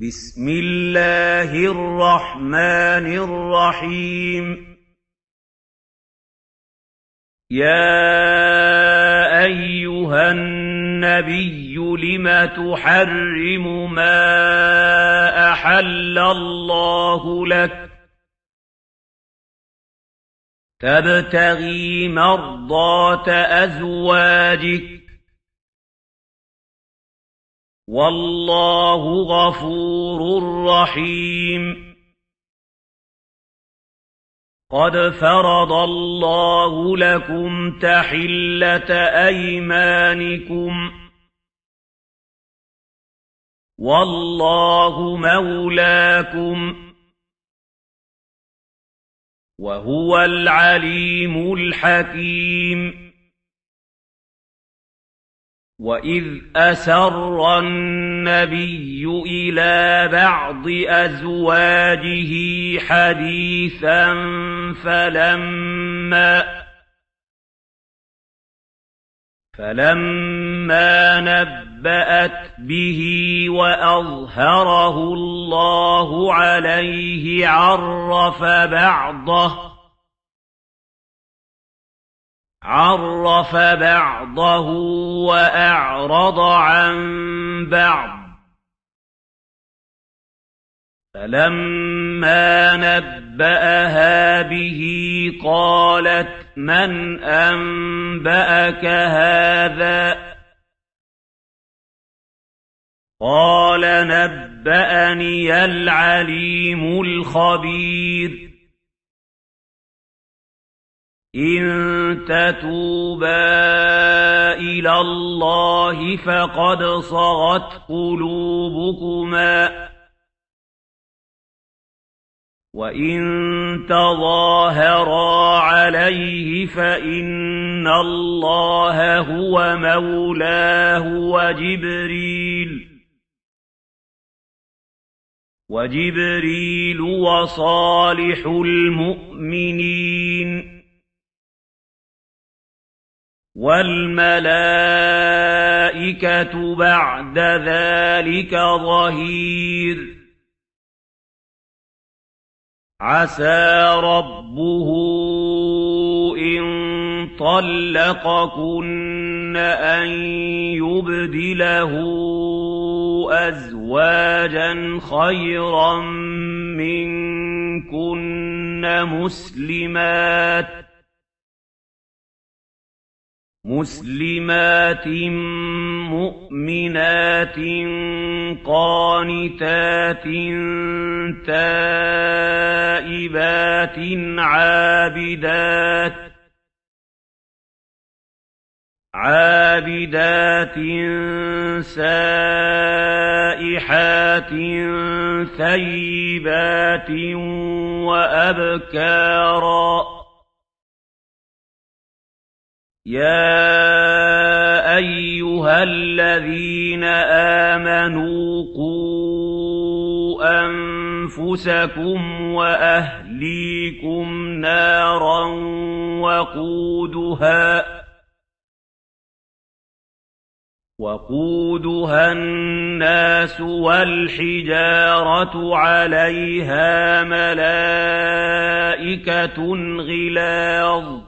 بسم الله الرحمن الرحيم. يا أيها النبي لم تحرم ما أحل الله لك؟ تبتغي مرضاه أزواجك وَاللَّهُ غَفُورٌ رَّحِيمٌ. قَدْ فَرَضَ اللَّهُ لَكُمْ تَحِلَّةَ أَيْمَانِكُمْ. وَاللَّهُ مَوْلَاكُمْ. وَهُوَ الْعَلِيمُ الْحَكِيمُ. وَإِذْ أَسَرَّ النَّبِيُّ إِلَىٰ بَعْضِ أَزْوَاجِهِ حَدِيثًا فَلَمَّا فَلَمَّا نَبَّأَتْ بِهِ وَأَظْهَرَهُ اللَّهُ عَلَيْهِ عَرَّفَ بَعْضَهُ عَرَّفَ بَعْضَهُ وَأَعْرَضَ عَن بَعْضٍ ۖ. فَلَمَّا نَبَّأَهَا بِهِ قَالَتْ مَنْ أَنبَأَكَ هَٰذَا ۖ؟ قَالَ نَبَّأَنِيَ الْعَلِيمُ الْخَبِيرُ. إِن تَتُوبَا إِلَى اللَّهِ فَقَدْ صَغَتْ قُلُوبُكُمَا ۖ. وَإِن تَظَاهَرَا عَلَيْهِ فَإِنَّ اللَّهَ هُوَ مَوْلَاهُ وَجِبْرِيلُ. وَجِبْرِيلُ وَصَالِحُ الْمُؤْمِنِينَ. وَالْمَلَائِكَةُ بَعْدَ ذَٰلِكَ ظَهِيرٌ. عَسَىٰ رَبُّهُ إِن طَلَّقَكُنَّ أَن يُبْدِلَهُ أَزْوَاجًا خَيْرًا مِّنكُنَّ مُسْلِمَاتٍ. مُسْلِمَاتٍ مُّؤْمِنَاتٍ قَانِتَاتٍ تَائِبَاتٍ عَابِدَاتٍ عَابِدَاتٍ سَائِحَاتٍ ثَيِّبَاتٍ وَأَبْكَارًا يَا أَيُّهَا الَّذِينَ آمَنُوا قُوا أَنفُسَكُمْ وَأَهْلِيكُمْ نَارًا وَقُودُهَا النَّاسُ وَالْحِجَارَةُ عَلَيْهَا مَلَائِكَةٌ غِلَاظٌ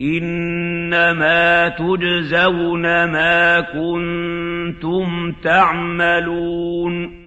إِنَّمَا تُجْزَوْنَ مَا كُنتُمْ تَعْمَلُونَ